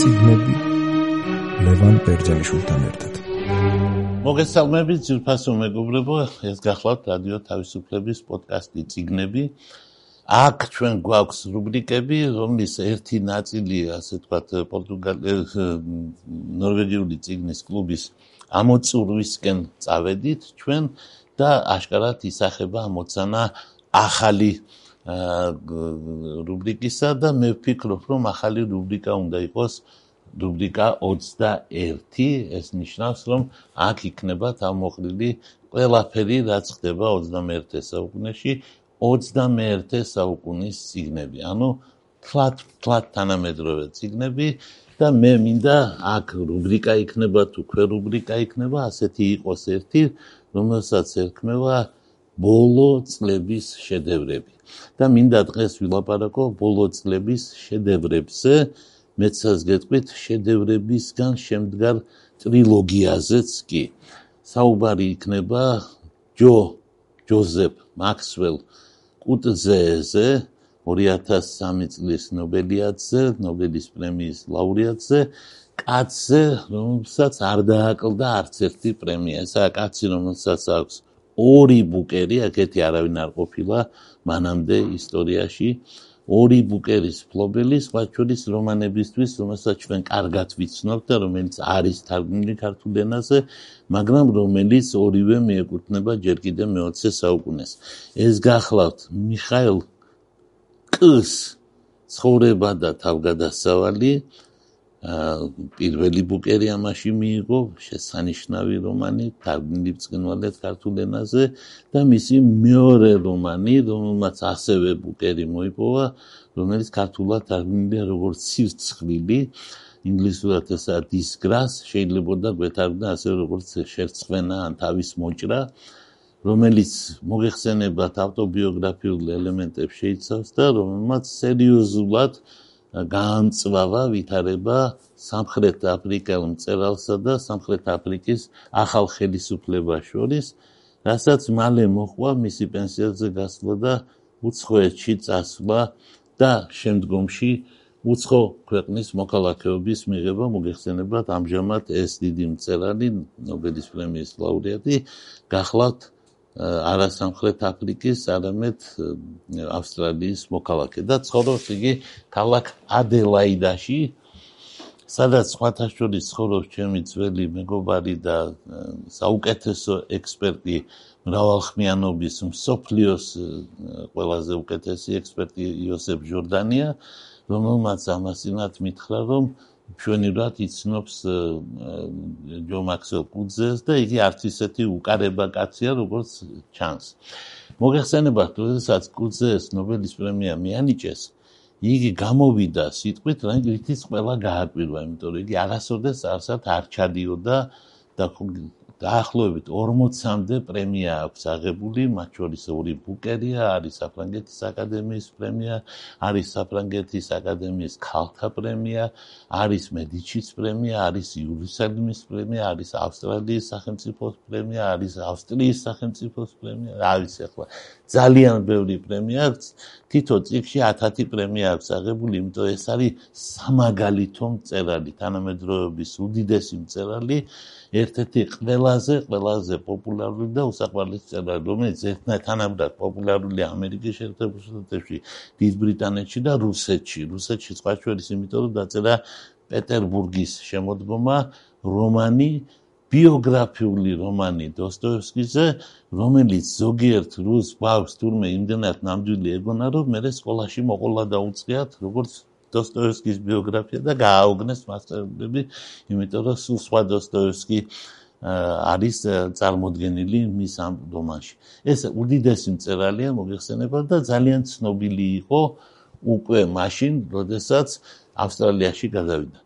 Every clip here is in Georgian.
ციგნები ლევან ბერძენიშვილთან ერთად. მოგესალმებით ძირფასო მეგობრებო, ეს გახლავთ რადიო თავისუფლების პოდკასტი ციგნები. აქ ჩვენ გვაქვს რუბრიკები, რომლის ერთი ნაწილი, ასე ვთქვათ, პორტუგალიის ნორვეგიული ციგნის კლუბის ამოწურვისკენ წავედით ჩვენ და აშკარად ისახება ამოცანა ახალი რუბრიკისა და მე ვფიქრობ, რომ ახალი რუბრიკა უნდა იყოს რუბრიკა 21. ეს ნიშნავს, რომ აქ იქნება თავმოყრილი ყველაფერი, რაც ხდება 21 საუკუნეში, 21 საუკუნის ციგნები. ანუ ფლატ ფლატ თანამედროვე ციგნები და მე მინდა აქ რუბრიკა იქნება თუ ქვე რუბრიკა იქნება, ასეთი იყოს ერთი, რომელსაც ერქმევა ბოლო წლების შედევრები. და მინდა დღეს ვილაპარაკო ბოლო წლების შედევრებზე. მეცას გეტყვით შედევრებისგან შემდგარ ტრილოგიაზეც კი. საუბარი იქნება ჯო ჯოზეფ მაქსველ კუტზეზე 2003 წლის ნობელიადზე, ნობელის პრემიის ლაურეატზე, კაცზე, რომელსაც არ დააკლდა არც ერთი პრემია. ესაა კაცი, რომელსაც აქვს ორი ბუკერი, აქეთი არავინ არ ყოფილა მანამდე ისტორიაში. ორი ბუკერის ფლობელი, სხვა შორის რომანებისთვის, რომელსაც ჩვენ კარგად ვიცნობთ და რომელიც არის თარგმნილი ქართულ ენაზე, მაგრამ რომელიც ორივე მიეკუთვნება ჯერ კიდევ მე-20 საუკუნეს. ეს გახლავთ მიხაილ კს ცხოვრება და თავგადასავალი პირველი ბუკერი ამაში მიიღო შესანიშნავი რომანი თარგმნილი ბრწყინვალედ ქართულ ენაზე და მისი მეორე რომანი რომელმაც ასევე ბუკერი მოიპოვა რომელიც ქართულად თარგმნილია როგორც სირცხლილი ინგლისურად ესაა disgrace შეიძლება და გვეთარგმნა ასე როგორც შერცხვენა ან თავის მოჭრა რომელიც მოგეხსენებათ ავტობიოგრაფიულ ელემენტებს შეიცავს და რომელმაც სერიოზულად გაამწვავა ვითარება სამხრეთ აფრიკელ მწერალსა და სამხრეთ აფრიკის ახალ ხელისუფლებას შორის, რასაც მალე მოხდა მისი პენსიაზე გასვლა და უცხოეთში წასვლა და შემდგომში უცხო ქვეყნის მოქალაქეობის მიღება მოგეხსენებათ ამჟამად ეს დიდი მწერალი ნობელის პრემიის ლაურეატი გახლავთ არასამხრეთ აფრიკის, არამედ ავსტრალიის მოქალაქე. და ცხოვრობს იგი ქალაქ ადელაიდაში, სადაც სხვათა შორის ცხოვრობს ჩემი ძველი მეგობარი და საუკეთესო ექსპერტი მრავალხმიანობის მსოფლიოს ყველაზე უკეთესი ექსპერტი იოსებ ჯორდანია, რომელმაც ამასინათ მითხრა, რომ ჩვენივრად იცნობს ჯო მაქსველ კუძეს და იგი არც ისეთი უკარება კაცია როგორც ჩანს. მოგეხსენებათ, როდესაც კუძეს ნობელის პრემია მიანიჭეს, იგი გამოვიდა სიტყვით, რომ ითის ყველა გააკვირვა, იმიტომ რომ იგი არასოდეს არსად არ ჩადიოდა და დაახლოებით 40-მდე პრემია აქვს აღებული, მათ შორის ორი ბუკერია, არის საფრანგეთის აკადემიის პრემია, არის საფრანგეთის აკადემიის ქალთა პრემია, არის მედიჩის პრემია, არის იურისალიმის პრემია, არის ავსტრალიის სახელმწიფოს პრემია, არის ავსტრიის სახელმწიფოს პრემია, არის ახლა ძალიან ბევრი პრემია აქვს. თითო წიგნში 10-10 პრემია აქვს აღებული, იმიტომ ეს არის სამაგალითო მწერალი, თანამედროვეობის უდიდესი მწერალი. ერთ-ერთი ყველაზე ყველაზე პოპულარული და უსაყვარლესი წერა, რომელიც ერთნაირად პოპულარულია ამერიკის შეერთებულ შტატებში, დიდ ბრიტანეთში და რუსეთში. რუსეთში სხვა შორის, იმიტომ რომ დაწერა პეტერბურგის შემოდგომა რომანი ბიოგრაფიული რომანი დოსტოევსკიზე, რომელიც ზოგიერთ რუს ბავშვს თურმე იმდენად ნამდვილი ეგონა, რომ მე სკოლაში მოყოლა დაუწყიათ, როგორც დოსტოევსკის ბიოგრაფია და გააუგნეს მასწავლებლები, იმიტომ რომ სულ სხვა დოსტოევსკი არის წარმოდგენილი მის ამ რომანში. ეს უდიდესი მწერალია, მოგეხსენებათ და ძალიან ცნობილი იყო უკვე მაშინ, როდესაც ავსტრალიაში გადავიდა.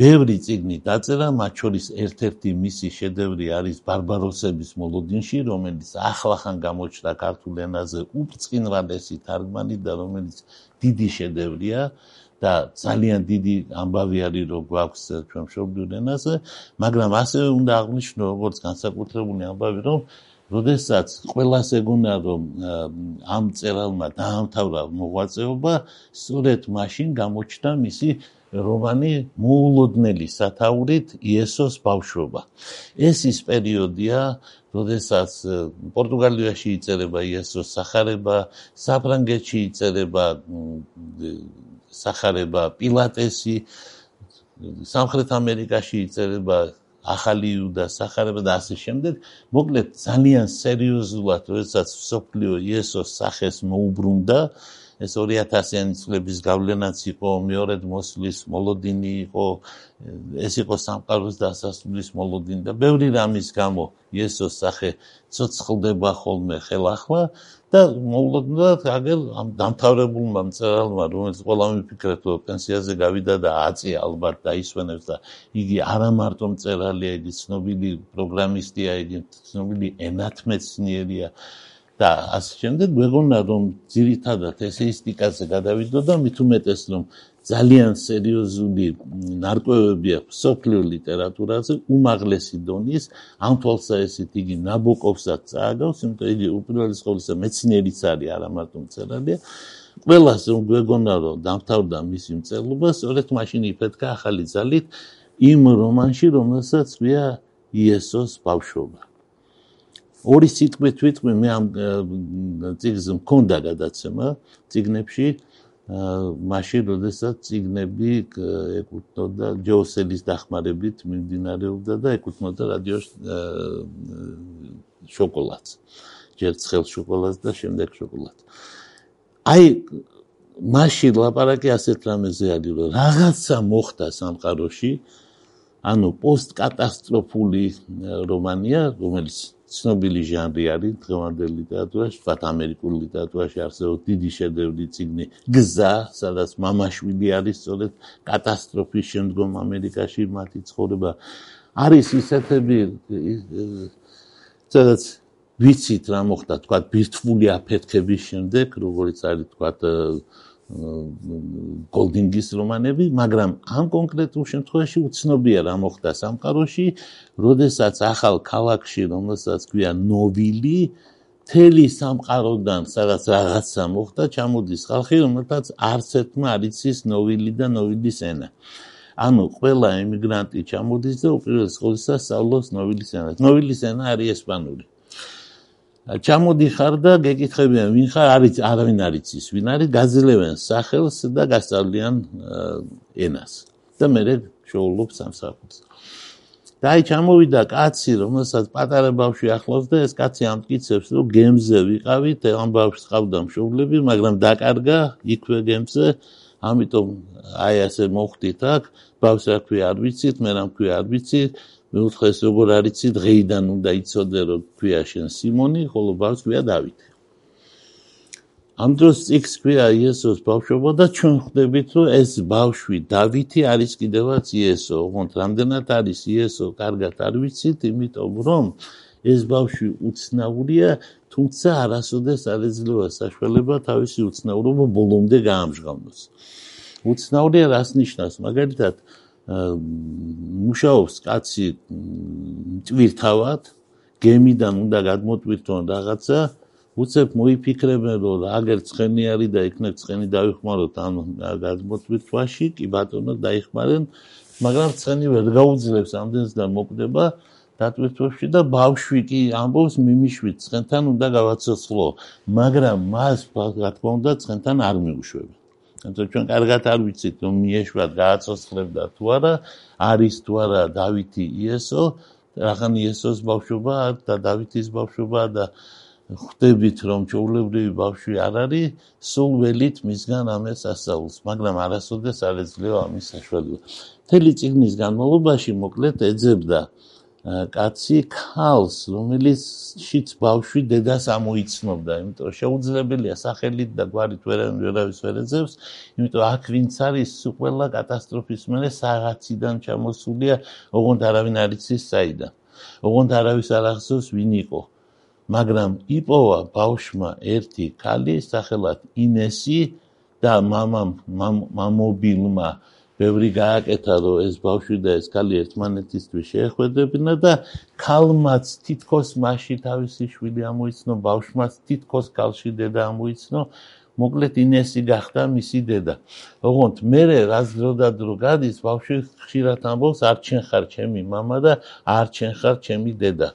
ბევრი წიგნი დაწერა, მათ შორის ერთ-ერთი მისი შედევრი არის ბარბაროსების მოლოდინში, რომელიც ახლახან გამოჩნდა ქართულ ენაზე უბრწყინვალესი თარგმანი და რომელიც დიდი შედევრია. და ძალიან დიდი ამბავი არის რომ გვაქვს ჩვენ მშობლიურ ენაზე, მაგრამ ასევე უნდა აღნიშნო როგორც განსაკუთრებული ამბავი რომ როდესაც ყველას ეგონა რომ ამ წერალმა დაამთავრა მოღვაწეობა, სწორედ მაშინ გამოჩნდა მისი რომანი მოულოდნელი სათაურით იესოს ბავშვობა. ეს ის პერიოდია, როდესაც პორტუგალიაში იწერება იესოს სახარება, საფრანგეთში იწერება სახარება პილატესი, სამხრეთ ამერიკაში იწერება ახალი იუდა სახარება და ასე შემდეგ. მოკლედ ძალიან სერიოზულად, როდესაც სოფლიო იესოს სახეს მოუბრუნდა, ეს 2000-იანი წლების გავლენაც იყო, მეორედ მოსვლის მოლოდინი იყო, ეს იყო სამყაროს დასასრულის მოლოდინი და ბევრი რამის გამო იესოს სახე ცოცხლდება ხოლმე ხელახლა და მოულოდნელად აგერ ამ დამთავრებულმა მწერალმა, რომელიც ყველა მიფიქრეთ, რომ პენსიაზე გავიდა და აწი ალბათ დაისვენებს და იგი არა მარტო მწერალია, იგი ცნობილი პროგრამისტია, იგი ცნობილი ენათმეცნიერია. და ასე შემდეგ გვეგონა რომ ძირითადად ესეისტიკაზე გადავიდო და მით უმეტეს რომ ძალიან სერიოზული ნარკვევები აქვს სოფლიო ლიტერატურაზე უმაღლესი დონის ამ თვალსაჩინო იგი ნაბოკოვსაც წააგავს იმიტომ იგი უპირველეს ყოვლისა მეცნიერიც არის არა მარტო მწერალია. ყველას რომ გვეგონა რომ დამთავრდა მისი მწერლობა სწორედ მაშინ იფეთქა ახალი ძალით იმ რომანში რომელსაც ქვია იესოს ბავშვობა. ორი სიტყვით ვიტყვი მე ამ ციგნს მქონდა გადაცემა ციგნებში მაშინ როდესაც ციგნები ეკუთვნოდა ჯოსელის დახმარებით მიმდინარეობდა და ეკუთვნოდა რადიო შოკოლადს. ჯერ ცხელ შოკოლადს და შემდეგ შოკოლადს. აი მაშინ ლაპარაკი ასეთ რამეზე არის რომ რაღაცა მოხდა სამყაროში. ანუ პოსტკატასტროფული რომანია რომელიც ცნობილი ჟანრი არის დღევანდელ ლიტერატურაში, თქვათ ამერიკულ ლიტერატურაში არსებობს დიდი შედევრი ციგნი გზა, სადაც მამაშვილი არის სწორედ კატასტროფის შემდგომ ამერიკაში მათი ცხოვრება არის ისეთები სადაც ვიცით რა მოხდა, თქვათ ბირთვული აფეთქების შემდეგ, როგორც არის თქვათ გოლდინგის რომანები, მაგრამ ამ კონკრეტულ შემთხვევაში უცნობია რა მოხდა სამყაროში, როდესაც ახალ ქალაქში, რომელსაც ქვია ნოვილი, თელი სამყაროდან, სადაც რაღაცა მოხდა, ჩამოდის ხალხი, რომელთაც არც ერთმა არ იცის ნოვილი და ნოვილის ენა. ანუ ყველა ემიგრანტი ჩამოდის და უპირველეს ყოვლისა სწავლობს ნოვილის ენას. ნოვილის ენა არის ესპანური. ჩამოდიხარ და გეკითხებიან ვინ ხარ არის არავინ არ იცის ვინ არის გაძლევენ სახელს და გასწავლიან ენას. და მე შეულობ სამსახურს. და აი ჩამოვიდა კაცი რომელსაც პატარა ბავშვი ახლავს და ეს კაცი ამტკიცებს რომ გემზე ვიყავით ამ ბავშვს ყავდა მშობლები მაგრამ დაკარგა იქვე გემზე ამიტომ აი ასე მოხდით აქ ბავშვს რა ქვია არ ვიცით მე რა ქვია არ ვიცით მე უთხრეს როგორ არიცი დღეიდან უნდა იცოდე რომ ქვია შენ სიმონი ხოლო ბავშვს ქვია დავითი ამ დროს იქს ქვია იესოს ბავშვობა და ჩვენ ხვდებით რომ ეს ბავშვი დავითი არის კიდევაც იესო ოღონდ რამდენად არის იესო კარგად არ ვიცით იმიტომ რომ ეს ბავშვი უცნაურია თუმცა არასოდეს არ ეძლევა საშუალება თავისი უცნაურობა ბოლომდე გაამჟღავნოს. უცნაურია რას ნიშნავს? მაგალითად მუშაობს კაცი ტვირთავად გემიდან უნდა გადმოტვირთონ რაღაცა უცებ მოიფიქრებენ რომ აგერ ცხენი არის და იქნებ ცხენი დაიხმაროთ ამ გადმოტვირთვაში კი ბატონო დაიხმარენ მაგრამ ცხენი ვერ გაუძლებს ამდენს და მოკვდება დატვირთვებში და ბავშვი კი ამბობს მიმიშვით ცხენთან უნდა გავაცოცხლო მაგრამ მას რა თქმა უნდა ცხენთან არ მიუშვება ანუ ჩვენ კარგად არ ვიცით რომ მიეშვათ გააცოცხლებდა თუ არა არის თუ არა დავითი იესო რახან იესოს ბავშვობა და დავითის ბავშვობა და ხვდებით რომ ჩაულებრივი ბავშვი არ არის სულ ველით მისგან ამას ასაულს მაგრამ არასოდეს არ ეძლევა ამის საშუალება. მთელი წიგნის განმავლობაში მოკლედ ეძებდა კაცი ქალს, რომელიც შიც ბავშვი დედას ამოიცნობდა, იმიტომ შეუძლებელია სახელით და გვარით ვერან ვერავის ვერ ეძებს, იმიტომ აქ ვინც არის ყველა კატასტროფის მერე საღაციდან ჩამოსულია, ოღონდ არავინ არ იცის საიდან. ოღონდ არავის არ ახსოვს ვინ იყო. მაგრამ იპოვა ბავშმა ერთი ქალი სახელად ინესი და მამამ მამობილმა ბევრი გააკეთა რომ ეს ბავშვი და ეს ქალი ერთმანეთისთვის შეეხვედებინა და ქალმაც თითქოს მასში თავისი შვილი ამოიცნო ბავშვმაც თითქოს ქალში დედა ამოიცნო მოკლედ ინესი გახდა მისი დედა. ოღონდ მე რაც დრო და დრო გადის ბავშვი ხშირად ამბობს არ ჩენ ხარ ჩემი мама და არ ჩენ ხარ ჩემი დედა.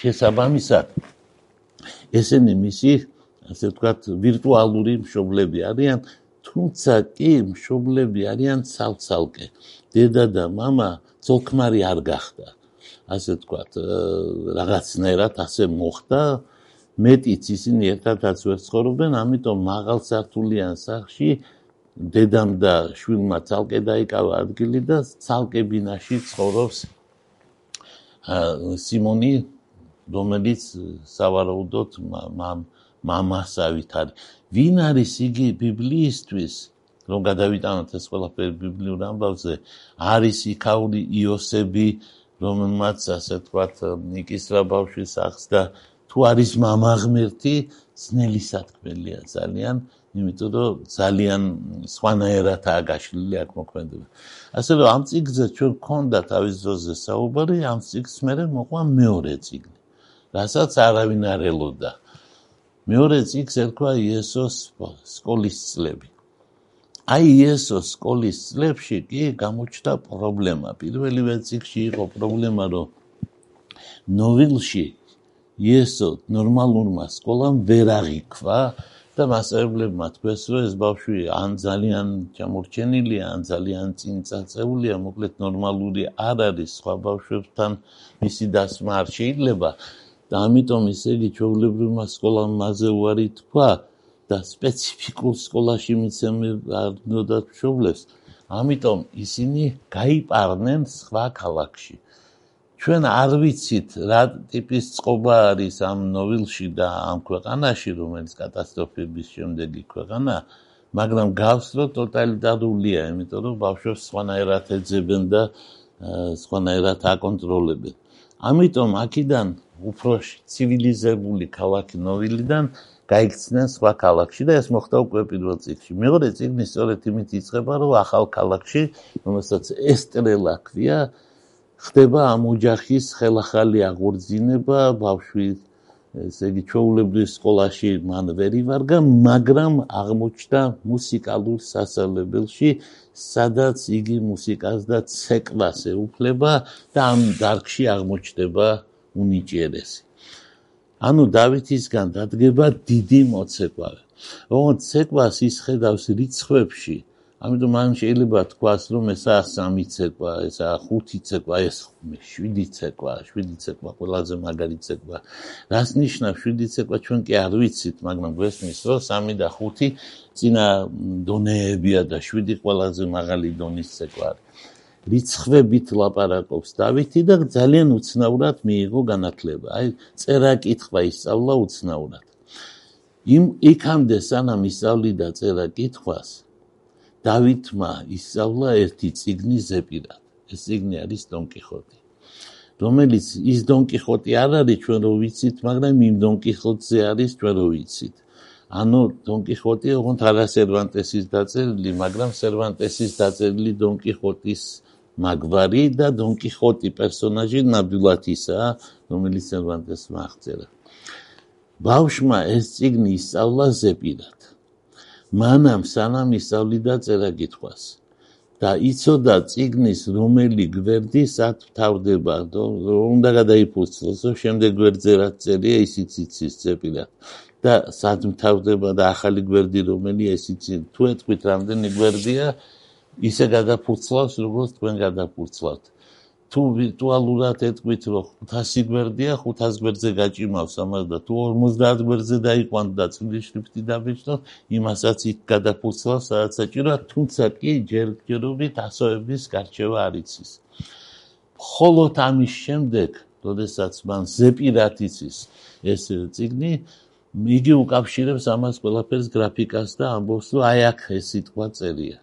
შესაბამისად ესენი მისი ასე ვთქვათ ვირტუალური მშობლები არიან თუმცა კი მშობლები არიან ცალ-ცალკე. დედა და мама ძოქმარი არ გახდა. ასე ვთქვათ რაღაცნაირად ასე მოხდა მეტიც ისინი ერთადაც ვერ ცხოვრობენ, ამიტომ მაღალ სართულიან სახლში დედამ და შვილმა ცალკე დაიკავა ადგილი და ცალკე ბინაში ცხოვრობს სიმონი, რომელიც სავარაუდოდ მამასავით არის. ვინ არის იგი ბიბლიისთვის? რომ გადავიტანოთ ეს ყველაფერი ბიბლიურ ამბავზე, არის იქაური იოსები, რომელმაც ასე თქვათ, ნიკისრა ბავშვის ახს და თუ არის мама ღმერთი ძნელი სათქმელია ძალიან იმიტომ რომ ძალიან სხვანაირადაა გაშლილი აქ მოქმედება ასე რომ ამ ციგზე ჩვენ გქონდა თავის ძოზე საუბარი ამ ციგს მე მოყვა მეორე ციგნი რასაც არავინ არ ელოდა მეორე ციგს ერქვა იესოს სკოლის წლები. აი იესოს სკოლის წლებში კი გამოჩნდა პრობლემა. პირველივე ციგში იყო პრობლემა რომ ნოვილში იესო ნორმალურმა სკოლამ ვერ აღიქვა და მასწავლებლებმა თქვეს რომ ეს ბავშვი ან ძალიან ჩამორჩენილია ან ძალიან წინწაწეულია მოკლედ ნორმალური არ არის სხვა ბავშვებთან მისი დასმა არ შეიძლება და ამიტომ ისე იგი ჩვეულებრივმა სკოლამ მასზე უარი თქვა და სპეციფიკურ სკოლაში მიცემი არ უნდა ჩვეულებს ამიტომ ისინი გაიპარნენ სხვა ქალაქში. ჩვენ არ ვიცით რა ტიპის წყობა არის ამ ნოვილში და ამ ქვეყანაში რომელიც კატასტროფების შემდეგი ქვეყანა მაგრამ გავს რომ ტოტალიტარულია იმიტომ რომ ბავშვებს სხვანაირად ეძებენ და სხვანაირად აკონტროლებენ ამიტომ აქედან უფრო ცივილიზებული ქალაქი ნოვილიდან გაიქცნენ სხვა ქალაქში და ეს მოხდა უკვე პირველ წიგნში. მეორე წიგნი სწორედ იმით იწყება, რომ ახალ ქალაქში, რომელსაც ესტრელა ქვია, ხდება ამ ოჯახის ხელახალი აღორძინება ბავშვი ესე იგი ჩაულებრივ სკოლაში მან ვერ ივარგა მაგრამ აღმოჩნდა მუსიკალურ სასწავლებელში სადაც იგი მუსიკას და ცეკვას ეუფლება და ამ დარგში აღმოჩნდება უნიჭიერესი. ანუ დავითისგან დადგება დიდი მოცეკვავე ოღონდ ცეკვას ის ხედავს რიცხვებში ამიტომ ამ შეიძლება თქვას რომ ესა სამი ცეკვა, ესა ხუთი ცეკვა, ეს შვიდი ცეკვა, შვიდი ცეკვა ყველაზე მაგარი ცეკვა. რას ნიშნავს შვიდი ცეკვა? ჩვენ კი არ ვიცით, მაგრამ გვესმის რომ სამი და ხუთი ძინა დონეებია და შვიდი ყველაზე მაღალი დონის ცეკვა არის. რიცხვებით ლაპარაკობს დავითი და ძალიან უცნაურად მიიღო განათლება. აი წერა კითხვა ისწავლა უცნაურად. იმ იქამდე სანამ ისწავლიდა წერა კითხვას დავითმა ისწავლა ერთი ციგნი ზეპირად. ეს ციგნი არის დონ კიხოტი. რომელიც ის დონ კიხოტი არ არის ჩვენ რო ვიცით, მაგრამ იმ დონ კიხოტზე არის ჩვენ რო ვიცით. ანუ დონ კიხოტი ოღონდ არა სერვანტესის დაწერილი, მაგრამ სერვანტესის დაწერილი დონ კიხოტის მაგვარი და დონ კიხოტი პერსონაჟი ნაბიულათისა, რომელიც სერვანტესმა აღწერა. ბავშმა ეს ციგნი ისწავლა ზეპირად. მანამ სანამ ისწავლიდა წერა კითხვას და იცოდა ციგნის რომელი გვერდი სად თავდება უნდა გადაიფუძლოს რომ შემდეგ გვერდზე რაც წერია ისიც იცის წერია და სად თავდება და ახალი გვერდი რომელია ისიც თუ ეთქვით რამდენი გვერდია ისე გადაფუძლავს როგორც თქვენ გადაფუძლავთ თუ ვირტუალურად ეთქვით რომ 500 გვერდია 500 გვერდზე გაჭიმავს ამას და თუ 50 გვერდზე დაიყვანთ და წვილი შრიფტი დაბეჭდო იმასაც იქ გადაფუცლავს სადაც საჭიროა თუმცა კი ჯერჯერობით ასოების გარჩევა არ იცის. ხოლოდ ამის შემდეგ როდესაც მან ზეპირად იცის ეს ციგნი იგი უკავშირებს ამას ყველაფერს გრაფიკას და ამბობს რომ აი აქ ეს სიტყვა წერია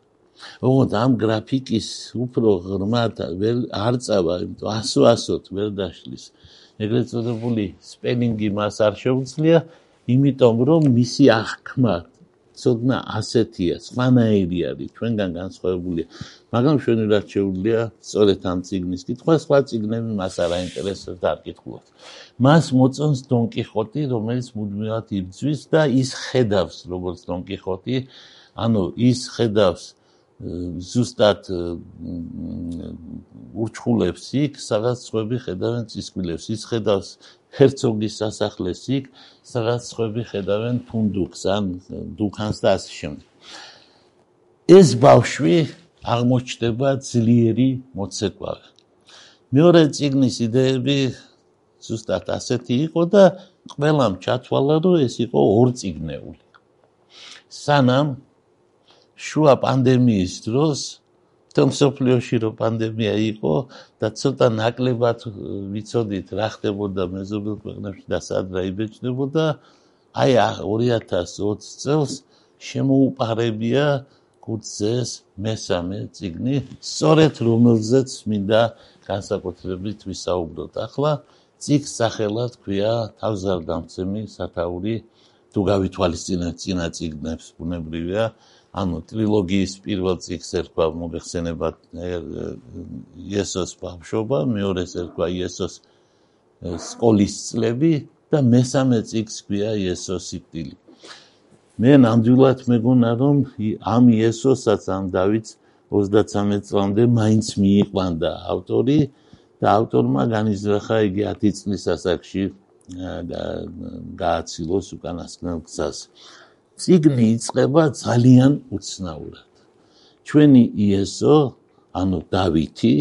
ოღონდ ამ გრაფიკის უფრო ღრმად ვერ არ წავა, იმიტომ ასო-ასოთ ვერ დაშლის. ეგრეთ წოდებული სპელინგი მას არ შეუძლია, იმიტომ რომ მისი აღქმა ცოდნა ასეთია, სხვანაირი არის, ჩვენგან განსხვავებულია. მაგრამ ჩვენი რაც შეუძლია, სწორედ ამ ციგნის კითხვა, სხვა ციგნები მას არ აინტერესებს და არ კითხულობს. მას მოწონს დონ კიხოტი, რომელიც მუდმივად იბძვის და ის ხედავს, როგორც დონ კიხოტი, ანუ ის ხედავს ზუსტად ურჩხულებს იქ, სადაც სხვები ხედავენ წისკვილებს, ის ხედავს ჰერცოგის სასახლეს იქ, სადაც სხვები ხედავენ ფუნდუკს ან დუქანს და ასე შემდეგ. ეს ბავშვი აღმოჩნდება ძლიერი მოცეკვავე. მეორე ციგნის იდეები ზუსტად ასეთი იყო და ყველამ ჩათვალა, რომ ეს იყო ორციგნეული. სანამ შუა პანდემიის დროს თუმსოფლიოში რო პანდემია იყო და ცოტა ნაკლებად ვიცოდით რა ხდებოდა მეზობელ ქვეყნებში და სად რა იბეჭდებოდა აი 2020 წელს შემოუპარებია კუცეს მესამე ციგნი სწორედ რომელზეც მინდა განსაკუთრებით ვისაუბროთ. ახლა ციგს სახელად ქვია თავზარდამცემი სათაური თუ გავითვალისწინებთ წინა ციგნებს ბუნებრივია ანუ ტრილოგიის პირველ ციკს ერქვა მოგეხსენებათ იესოს ბავშვობა, მეორეს ერქვა იესოს სკოლის წლები და მესამე ციკს ქვია იესოს სიკვდილი. მე ნამდვილად მეგონა რომ ამ იესოსაც ამ დავითს 33 წლამდე მაინც მიიყვანდა ავტორი და ავტორმა განიზრახა იგი 10 წლის ასაკში გააცილოს უკანასკნელ გზას. ციგნი იწება ძალიან უცნაურად. ჩვენი იესო, ანუ დავითი,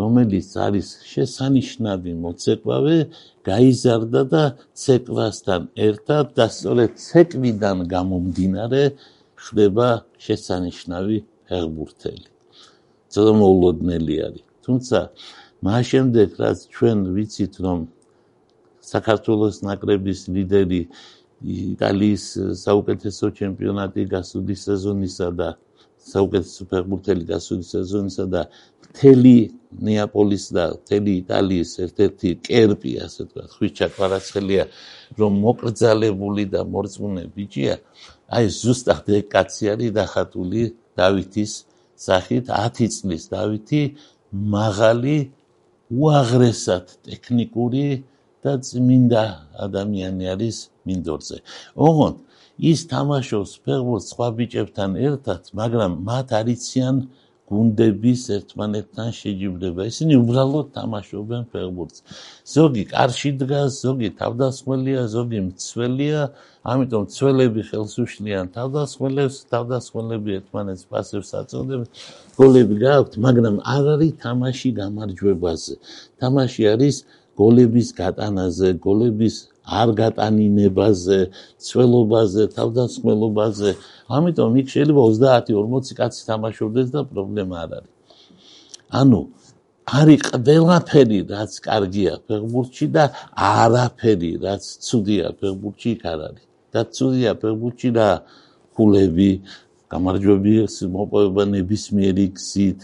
რომელიც არის შესანიშნავი მოცეკვავე, გაიზარდა და ცეკვასთან ერთად და სწორედ ცეკვიდან გამომდინარე ხდება შესანიშნავი ფეხბურთელი. ცოტა მოულოდნელი არის. თუმცა მას შემდეგ რაც ჩვენ ვიცით რომ საქართველოს ნაკრების ლიდერი იტალიის საუკეთესო ჩემპიონატი გასული სეზონისა და საუკეთესო ფეხბურთელი გასული სეზონისა და მთელი ნეაპოლის და მთელი იტალიის ერთ-ერთი კერპი, ასე ვთქვათ, ხვიჩა კვარაცხელია, რომ მოკრძალებული და მორწმუნე ბიჭია, აი ზუსტად ეკაცი არის დახატული დავითის სახით 10 წლის დავითი მაღალი უაღრესად ტექნიკური და წმინდა ადამიანი არის მინდორზე. ოღონდ ის თამაშობს ფეხბურთს სხვა ბიჭებთან ერთად, მაგრამ მათ არიციან გუნდების ერთმანეთთან შეჯიბრება. ისინი უბრალოდ თამაშობენ ფეხბურთს. ზოგი კარში დგას, ზოგი თავდასხმელია, ზოგი მცველია, ამიტომ მცველები ხელს უშლიან თავდასხმელებს, თავდასხმელები ერთმანეთს პასებს აწოდებენ. გოლები გააქვთ, მაგრამ არ არის თამაში გამარჯვებაზე. თამაში არის გოლების გატანაზე, გოლების არ გატანინებაზე, ცველობაზე, თავდასხმელობაზე. ამიტომ იქ შეიძლება 30-40 კაცი თამაშობდეს და პრობლემა არ არის. ანუ არის ყველაფერი, რაც კარგია ფეხბურთში და არაფერი, რაც ცუდია ფეხბურთში იქ არ არის. და ცუდია ფეხბურთში და ქულები, გამარჯვების მოპოვება ნებისმიერი გზით,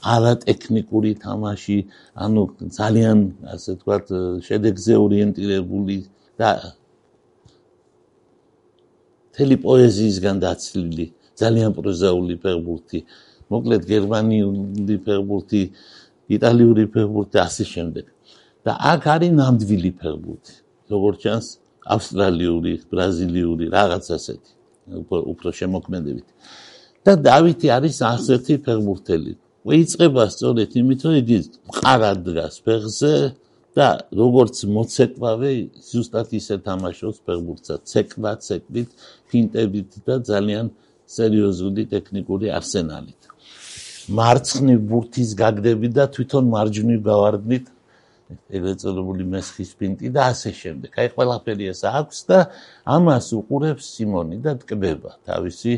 არატექნიკური თამაში, ანუ ძალიან ასე ვთქვათ, შედეგზე ორიენტირებული და თელი პოეზიისგან დაცლილი, ძალიან პროზაული ფეხბურთი. მოკლედ გერმანიული ფეხბურთი, იტალიური ფეხბურთი ასე შემდეგ. და აქ არის ნამდვილი ფეხბურთი, როგორც ჩანს, ავსტრალიური, ბრაზილიური, რაღაც ასეთი, უფრო შემოქმედებით. და დავითი არის ასეთი ფეხბურთელი. ვიწყება სწორედ იმით, რომ იგი მყარად დგას ფეხზე და როგორც მოცეკვავე ზუსტად ისე თამაშობს ფეხბურთსა, ცეკვა, ცეკვით, ფინტებით და ძალიან სერიოზული ტექნიკური არსენალით. მარცხნი ბურთის გაგდები და თვითონ მარჯვნივ გავარდნით ეგრეთ წოდებული მესხის პინტი და ასე შემდეგ. აი ყველაფერი ეს აქვს და ამას უყურებს სიმონი და ტკბება თავისი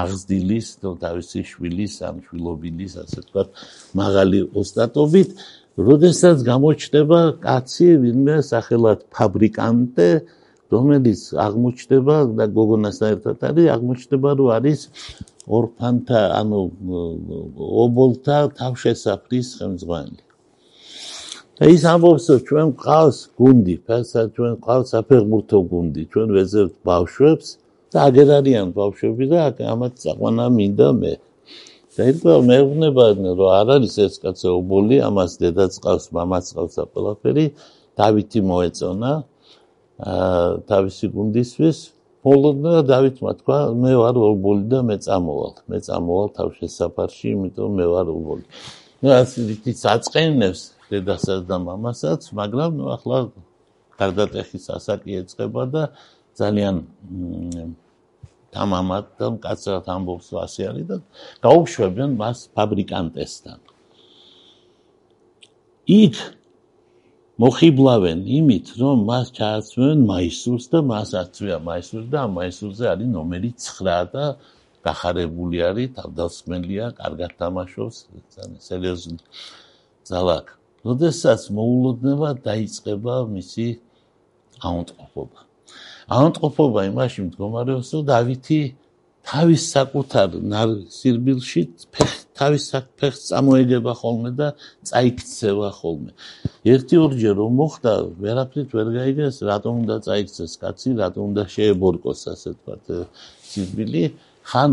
აღზრდილის და თავისი შვილის ამ შვილობილის ასე ვთქვათ მაღალი ოსტატობით, როდესაც გამოჩნდება კაცი ვინმე სახელად ფაბრიკანტე, რომელიც აღმოჩნდება და გოგონასთან ერთად არის, აღმოჩნდება რომ არის ორფანთა, ანუ ობოლთა თავშესაფრის ხელმძღვანელი. და ის ამბობს რომ ჩვენ ყავს გუნდი ფასა ჩვენ ყავს საფეხბურთო გუნდი ჩვენ ვეზერთ ბავშვებს და აგერ არიან ბავშვები და ამათ წაყვანა მინდა მე. და ირგვა მეუბნება რომ არ არის ეს კაცო ობოლი ამას დედაც ყავს მამაც ყავს და ყველაფერი. დავითი მოეწონა აა თავისი გუნდისთვის. ბოლოდნა დავითმა თქვა მე ვარ ობოლი და მე წამოვალ. მე წამოვალ თავშესაფარში იმიტომ მე ვარ ობოლი ну ასეთი საწყენებს დედასაც და მამასაც მაგრამ ნუ ახლა გარდატეხის ასაკი ეწება და ძალიან თამამად და მკაცრად ამბობს არის და გაუშვებენ მას ფაბრიკანტესთან. იქ მოხიბლავენ იმით რომ მას ჩააცმევენ მაისურს და მას აწვია მაისურს და მაისურზე არის ნომერი 9 და გახარებული არის თავდასხმელია კარგად თამაშობს ძალიან სერიოზული ძალაკ როდესაც მოულოდნება დაიწყება მისი აუნტყოფობა აუნტყოფობა იმაში მდგომარეობს რომ დავითი თავის საკუთარ სირბილში თავის ფეხს წამოეგება ხოლმე და წაიქცევა ხოლმე. ერთი ორჯერ რომ მოხდა, ვერაფრით ვერ გაიგეს, რატომ უნდა წაიქცეს კაცი, რატომ უნდა შეებორკოს ასე ვთქვათ სირბილი. ხან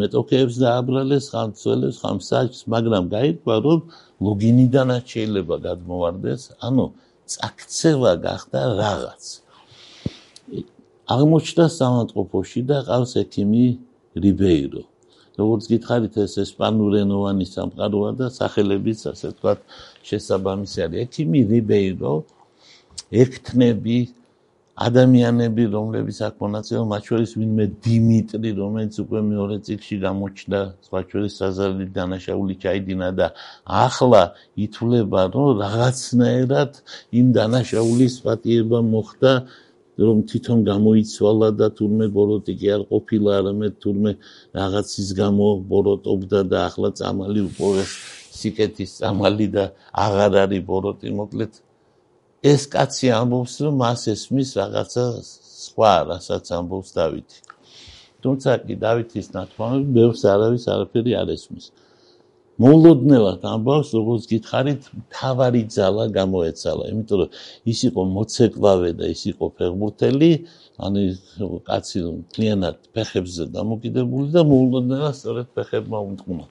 მეტოქეებს დააბრალეს, ხან ცველებს, ხან საჭს, მაგრამ გაიგვა რომ ლოგინიდანაც შეიძლება გადმოვარდეს, ანუ წაქცევა გახდა რაღაც. აღმოჩნდა სამანტყოფოში და ყავს ექიმი რიბეირო. როგორც გითხარით ეს ესპანურენოვანი სამყაროა და სახელებიც ასე ვთქვათ შესაბამისი არის. ექიმი რიბეირო ექთნები ადამიანები რომლებიც აქ მონაწილეობენ მათ შორის ვინმე დიმიტრი რომელიც უკვე მეორე წიგში გამოჩნდა სხვა შორის საზარდი დანაშაული ჩაიდინა და ახლა ითვლება რომ რაღაცნაირად იმ დანაშაულის პატიება მოხდა რომ თვითონ გამოიცვალა და თურმე ბოროტი კი არ ყოფილა, არამედ თურმე რაღაცის გამო ბოროტობდა და ახლა წამალი უყურეს სიკეთის წამალი და აღარ არის ბოროტი, მოკლედ ეს კაცი ამბობს, რომ მას ესმის რაღაცა სხვა, რასაც ამბობს დავითი. თუმცა კი დავითის ნათქვამები ბევრს არავის არაფერი არ ესმის. მოულოდნელად ამბავს, როგორც გითხარით, თავარი ძალა გამოეცალა, იმიტომ რომ ის იყო მოცეკვავე და ის იყო ფეხბურთელი, ანუ კაცი კლიანად ფეხებზე დამოკიდებული და მოულოდნელად სწორედ ფეხებმა უმტყუნა.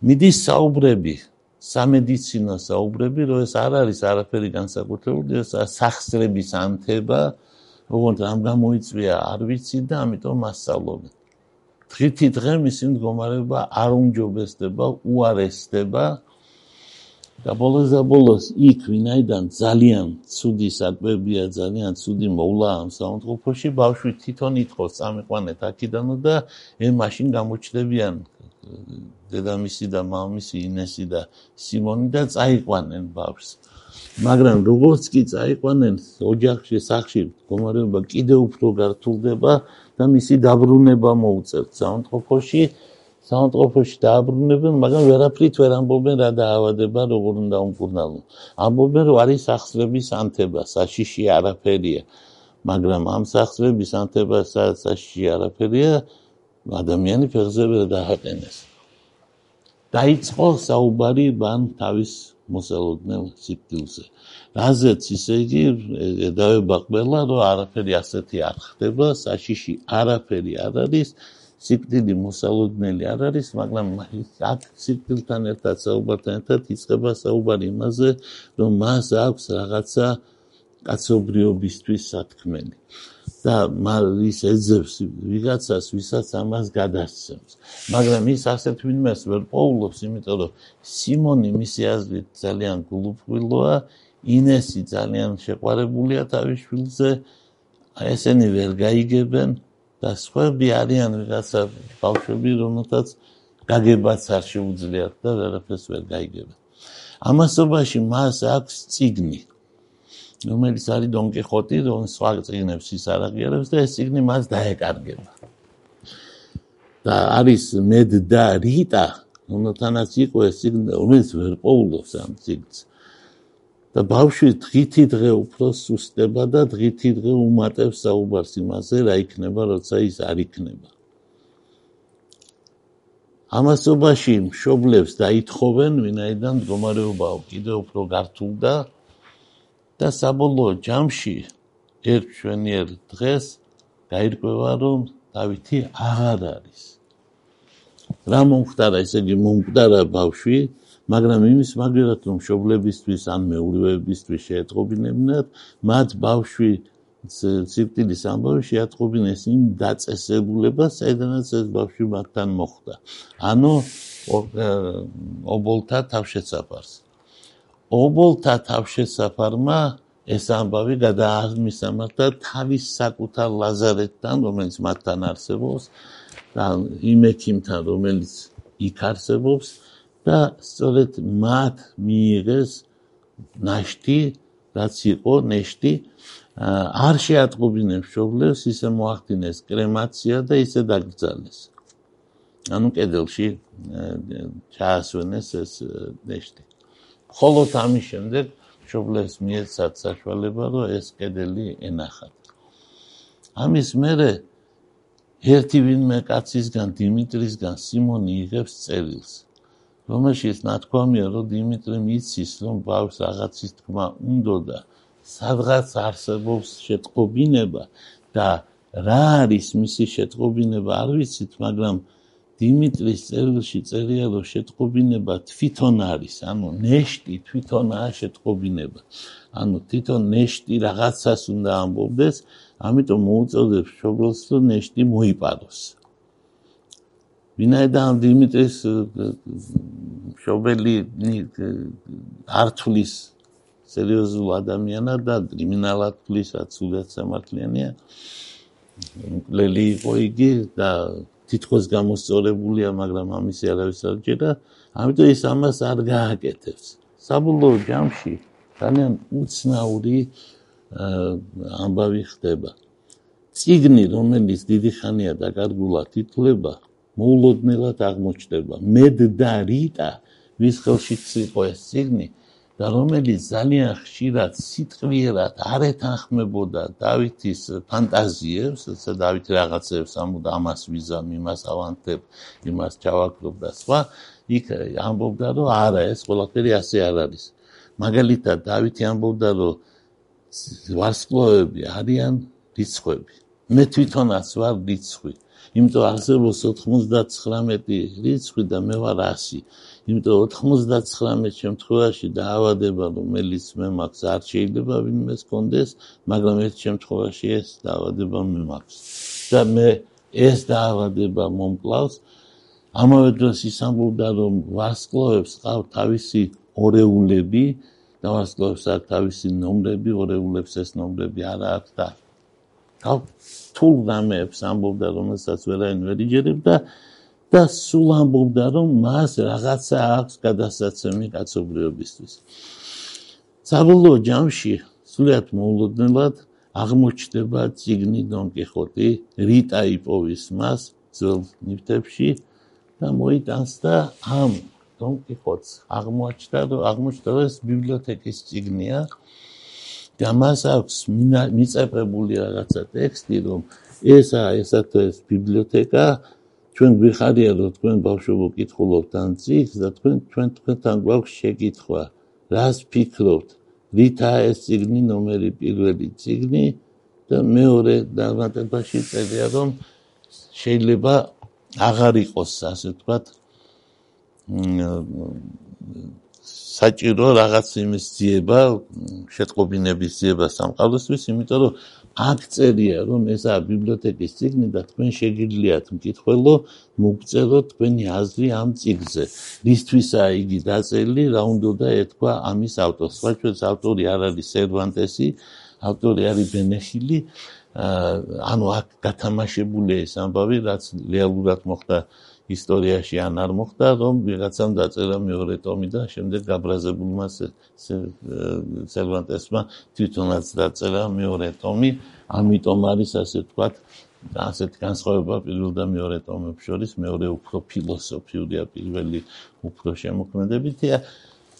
მიდის საუბრები, სამედიცინო საუბრები, რომ ეს არ არის არაფერი განსაკუთრებული, ეს სახსრების ანთება, როგორც ამ გამოიწვია, არ ვიცი და ამიტომ მასწავლობენ. დღითი დღე მისი მდგომარეობა არ უმჯობესდება, უარესდება. და ბოლოს და ბოლოს იქ ვინაიდან ძალიან ცუდი საკვებია, ძალიან ცუდი მოვლა ამ საუნდტროფოში, ბავშვი თვითონ ითხოვს წამიყვანეთ აქედანო და ე მაშინ გამოჩდებიან დედამისი და მამამისი ინესი და სიმონი და წაიყვანენ ბავშვს. მაგრამ როგორც კი წაიყვანენ ოჯახში, სახში მდგომარეობა კიდევ უფრო გართულდება და მისი დაბრუნება მოუწევთ. საუნდტროფოში საუნდტროფოში დააბრუნებენ მაგრამ ვერაფრით ვერ ამბობენ რა დაავადება როგორ უნდა უმკურნალო ამბობენ რომ არის სახსრების ანთება საშიში არაფერია. მაგრამ ამ სახსრების ანთება საშიში არაფერია ადამიანი ფეხზე ვერ დააყენეს დაიწყო საუბარი ბან თავის მოსალოდნელ სიკვდილზე. რაზეც ისე იგი დავება ყველა რომ არაფერი ასეთი არ ხდება საშიში არაფერი არ არის სიკვდილი მოსალოდნელი არ არის მაგრამ აქ სიკვდილთან ერთად საუბართან ერთად იწყება საუბარი იმაზე რომ მას აქვს რაღაცა კაცობრიობისთვის სათქმელი და ის ეძებს ვიღაცას ვისაც ამას გადასცემს მაგრამ ის ასეთ ვინმეს ვერ პოულობს იმიტომ რომ სიმონი მისი აზრით ძალიან გულუფხილოა ინესი ძალიან შეყვარებულია თავის შვილზე. ესენი ვერ გაიგებენ და სხვები არიან რაღაცა ბავშვები, რომელთაც გაგებაც არ შეუძლიათ და ვერაფერს ვერ გაიგებენ. ამასობაში მას აქვს ციგნი. რომელიც არის დონ კიხოტი, რომ სხვა ციგნებს ის არ აღიარებს და ეს ციგნი მას დაეკარგება. და არის მედ და რიტა, რომელთანაც იყო ეს ციგნი, რომელიც ვერ პოულობს ამ ციგნს. და ბავშვი დღითი დღე უფრო სუსტება და დღითი დღე უმატებს საუბარს იმაზე, რა იქნება, როცა ის არ იქნება. ამასობაში მშობლებს დაითხოვენ, ვინაიდან მდგომარეობა კიდევ უფრო გართულდა და საბოლოო ჯამში ერთ ჩვენიერ დღეს გაირკვევა რომ დავითი აღარ არის. რა მომხდარა ესე იგი მომხდარა ბავშვი მაგრამ იმის მაგერად რომ შობლებისთვის ან მეურვეებისთვის შეეტყობინებინათ მათ ბავშვი სიკვდილის ამბავი შეატყობინეს იმ დაწესებულებას საიდანაც ეს ბავშვი მათთან მოხვდა. ანუ ობოლთა თავშესაფარს ობოლთა თავშესაფარმა ეს ამბავი გადააღმისამართ და თავის საკუთარ ლაზარეთთან, რომელიც მათთან არსებობს და იმ ექიმთან, რომელიც იქ არსებობს და სწორედ მათ მიიღეს ნაშთი, რაც იყო ნეშტი, არ შეატყობინებს შობლებს, ისე მოახდინეს კრემაცია და ისე დაკრძალეს. ანუ კედელში ჩაასვენეს ეს ნეშტი. ხოლო ამის შემდეგ მშობლებს მიეცათ საშუალება, რომ ეს კედელი ენახათ. ამის მერე ერთი ვინმე კაცისგან დიმიტრისგან სიმონი იღებს წერილს, რომელშიც ნათქვამია, რომ დიმიტრი მიცის, რომ ბავშვს რაღაცის თქმა უნდა და სადღაც არსებობს შეტყობინება და რა არის მისი შეტყობინება, არ ვიცით, მაგრამ დიმიტრის წერილში წერია რომ შეტყობინება თვითონ არის ანუ ნეშტი თვითონაა შეტყობინება. ანუ თვითონ ნეშტი რაღაცას უნდა ამბობდეს ამიტომ მოუწოდებს შობლს რომ ნეშტი მოიპაროს. ვინაიდან დიმიტრის შობელი ართulis სერიოზულ ადამიანად და კრიმინალად თulisად სულად სამართლიანია ლელი იყო იგი და თითქოს გამოსწორებულია, მაგრამ ამისი არავის არ ჯერა, ამიტომ ის ამას არ გააკეთებს. საბოლოო ჯამში ძალიან უცნაური ამბავი ხდება. ციგნი, რომელიც დიდი ხანია დაკარგულად ითვლება, მოულოდნელად აღმოჩნდება. მედ და რიტა, ვის ხელშიც იყო ეს ციგნი, და რომელიც ძალიან ხშირად სიტყვიერად არ ეთანხმებოდა დავითის ფანტაზიებს, ცა დავითი რაღაცებს ამბობდა ამას ვიზამ, იმას ავანტებ, იმას ჩავაკრობ და სხვა, იქ ამბობდა რომ არა, ეს ყველაფერი ასე არ არის. მაგალითად დავითი ამბობდა რომ ვარსკვლავები არიან რიცხვები. მე თვითონაც ვარ რიცხვი. იმიტომ არსებობს 99 რიცხვი და მე ვარ 100. იმიტომ 99 შემთხვევაში დაავადება რომელიც მე მაქვს არ შეიძლება ვინმეს კონდეს მაგრამ ერთ შემთხვევაში ეს დაავადება მე მაქვს. და მე ეს დაავადება მომკლავს. ამავე დროს ის ამბობდა რომ ვარსკვლავებს ყავ თავისი ორეულები და ვარსკვლავებს აქვს თავისი ნომრები ორეულებს ეს ნომრები არ აქვს და თულ რამეებს ამბობდა რომელსაც ვერაინ ვერ იჯერებდა და და სულ ამბობდა რომ მას რაღაცა აქვს გადასაცემი კაცობრიობისთვის. საბოლოო ჯამში სულიად მოულოდნელად აღმოჩნდება ციგნი დონ კიხოტი რიტა იპოვის მას ძველ ნიფტებში და მოიტანს და ამ დონ კიხოტს აღმოაჩნდა რომ აღმოჩნდა ეს ბიბლიოთეკის ციგნია და მას აქვს მიწეპებული რაღაცა ტექსტი რომ ესა ესა ეს ბიბლიოთეკა ჩვენ გვიხარია რომ თქვენ ბავშვებო კითხულობთ ამ წიგნს და თქვენ ჩვენ თქვენთან გვაქვს შეკითხვა რას ფიქრობთ? ვითა ეს წიგნი ნომერი პირველი წიგნი და მეორე დამატებაში წერია რომ შეიძლება აღარ იყოს ასე ვთქვათ საჭირო რაღაც იმის ძიება შეტყობინების ძიება სამყაროსთვის იმიტომ რომ აქ წერია რომ ესაა ბიბლიოთეკის წიგნი და თქვენ შეგიძლიათ მკითხველო მოგწეროთ თქვენი აზრი ამ წიგნზე. რისთვისაა იგი დაწერილი რა უნდა ეთქვა ამის ავტორს. სხვა ჩვენს ავტორი არ არის სერვანტესი ავტორი არის ბენეხილი. ანუ აქ გათამაშებული ეს ამბავი რაც რეალურად მოხდა ისტორიაში ან არ მოხდა, რომ ვიღაცამ დაწერა მეორე ტომი და შემდეგ გაბრაზებულმა სერვანტესმა თვითონაც დაწერა მეორე ტომი, ამიტომ არის ასე ვთქვათ, ასეთ განსხვავება პირველ და მეორე ტომებს შორის, მეორე უფრო ფილოსოფიურია, პირველი უფრო შემოქმედებითია.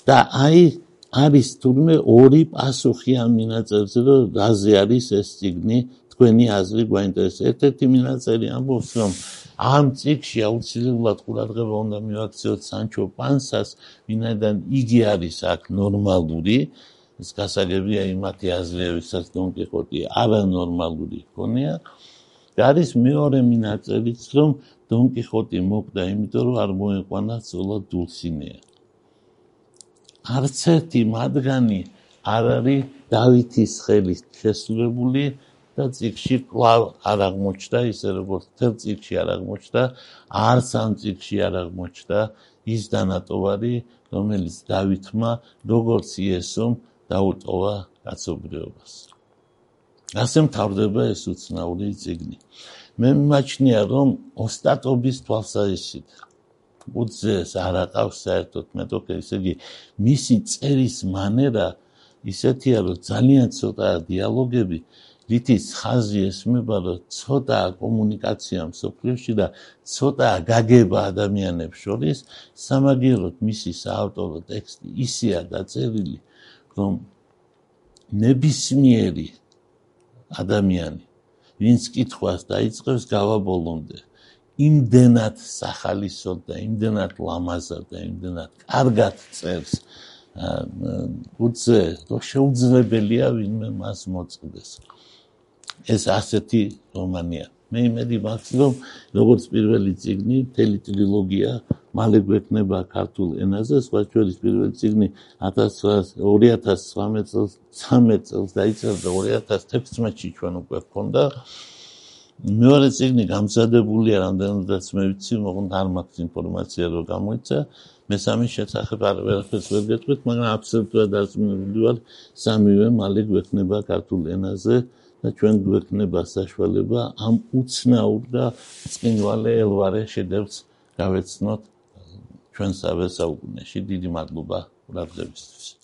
და აი არის თურმე ორი პასუხი ამ მინაწერზე, რომ რაზე არის ეს ციგნი, თქვენი აზრი გვაინტერესებს. ერთ-ერთი მინაწერი ამბობს, რომ ამ ციკში აუცილებლად ყურადღება უნდა მივაქციოთ სანჩო პანსას, ვინაიდან იგი არის აქ ნორმალური, ეს გასაგებია იმათი აზრიებისაც დონ კიხოტი არანორმალური ქონია არის მეორე მინაწერიც, რომ დონ კიხოტი მოკვდა, იმიტომ რომ არ მოეყვანა ზოლა დულსინეა. არც ერთი მათგანი არ არის დავითის ხელით შესრულებული და ციკში კვლავ არ აღმოჩნდა ისე როგორც თელ ციკში არ აღმოჩნდა, არც ამ ციკში არ აღმოჩნდა ის დანატოვარი, რომელიც დავითმა როგორც იესომ დაუტოვა კაცობრიობას. ასე მთავრდება ეს უცნაური ციგნი. მე მიმაჩნია რომ ოსტატობის თვალსაზრისით უძეს არ აყავს საერთოდ მეტოქე ისე იგი მისი წერის მანერა ისეთია რომ ძალიან ცოტა დიალოგები რითიც ხაზი ესმება რომ ცოტა კომუნიკაცია მსოფლიოში და ცოტა გაგება ადამიანებს შორის სამაგიეროდ მისი საავტორო ტექსტი ისეა დაწერილი რომ ნებისმიერი ადამიანი ვინც კითხვას დაიწყებს გავაბოლონდე იმდენად სახალისოდ და იმდენად ლამაზად და იმდენად კარგად წერს. უძე რომ შეუძლებელია ვინმე მას მოწყდეს ეს ასეთი რომანია. მე იმედი მაქვს რომ როგორც პირველი ციგნი თელი ტრილოგია მალე გვექნება ქართულ ენაზე სხვა ჩვენის პირველი ციგნი 2013 წელს 13 წელს დაიწერა 2016-ში ჩვენ უკვე გქონდა მეორე ციგნი გამზადებულია რამდენადაც მე ვიცი მოღონდა არ მაქვს ინფორმაცია რომ გამოიცა. მესამე შესახებ არ ვერაფერს ვერ გეტყვით მაგრამ აბსოლუტურად დარწმუნებული ვარ სამივე მალე გვექნება ქართულ ენაზე და ჩვენ გვექნება საშუალება ამ უცნაურ და წინვალე ელვარე შედევრს გავეცნოთ ჩვენ სავე საუკუნეში დიდი მადლობა ყურადღებისთვის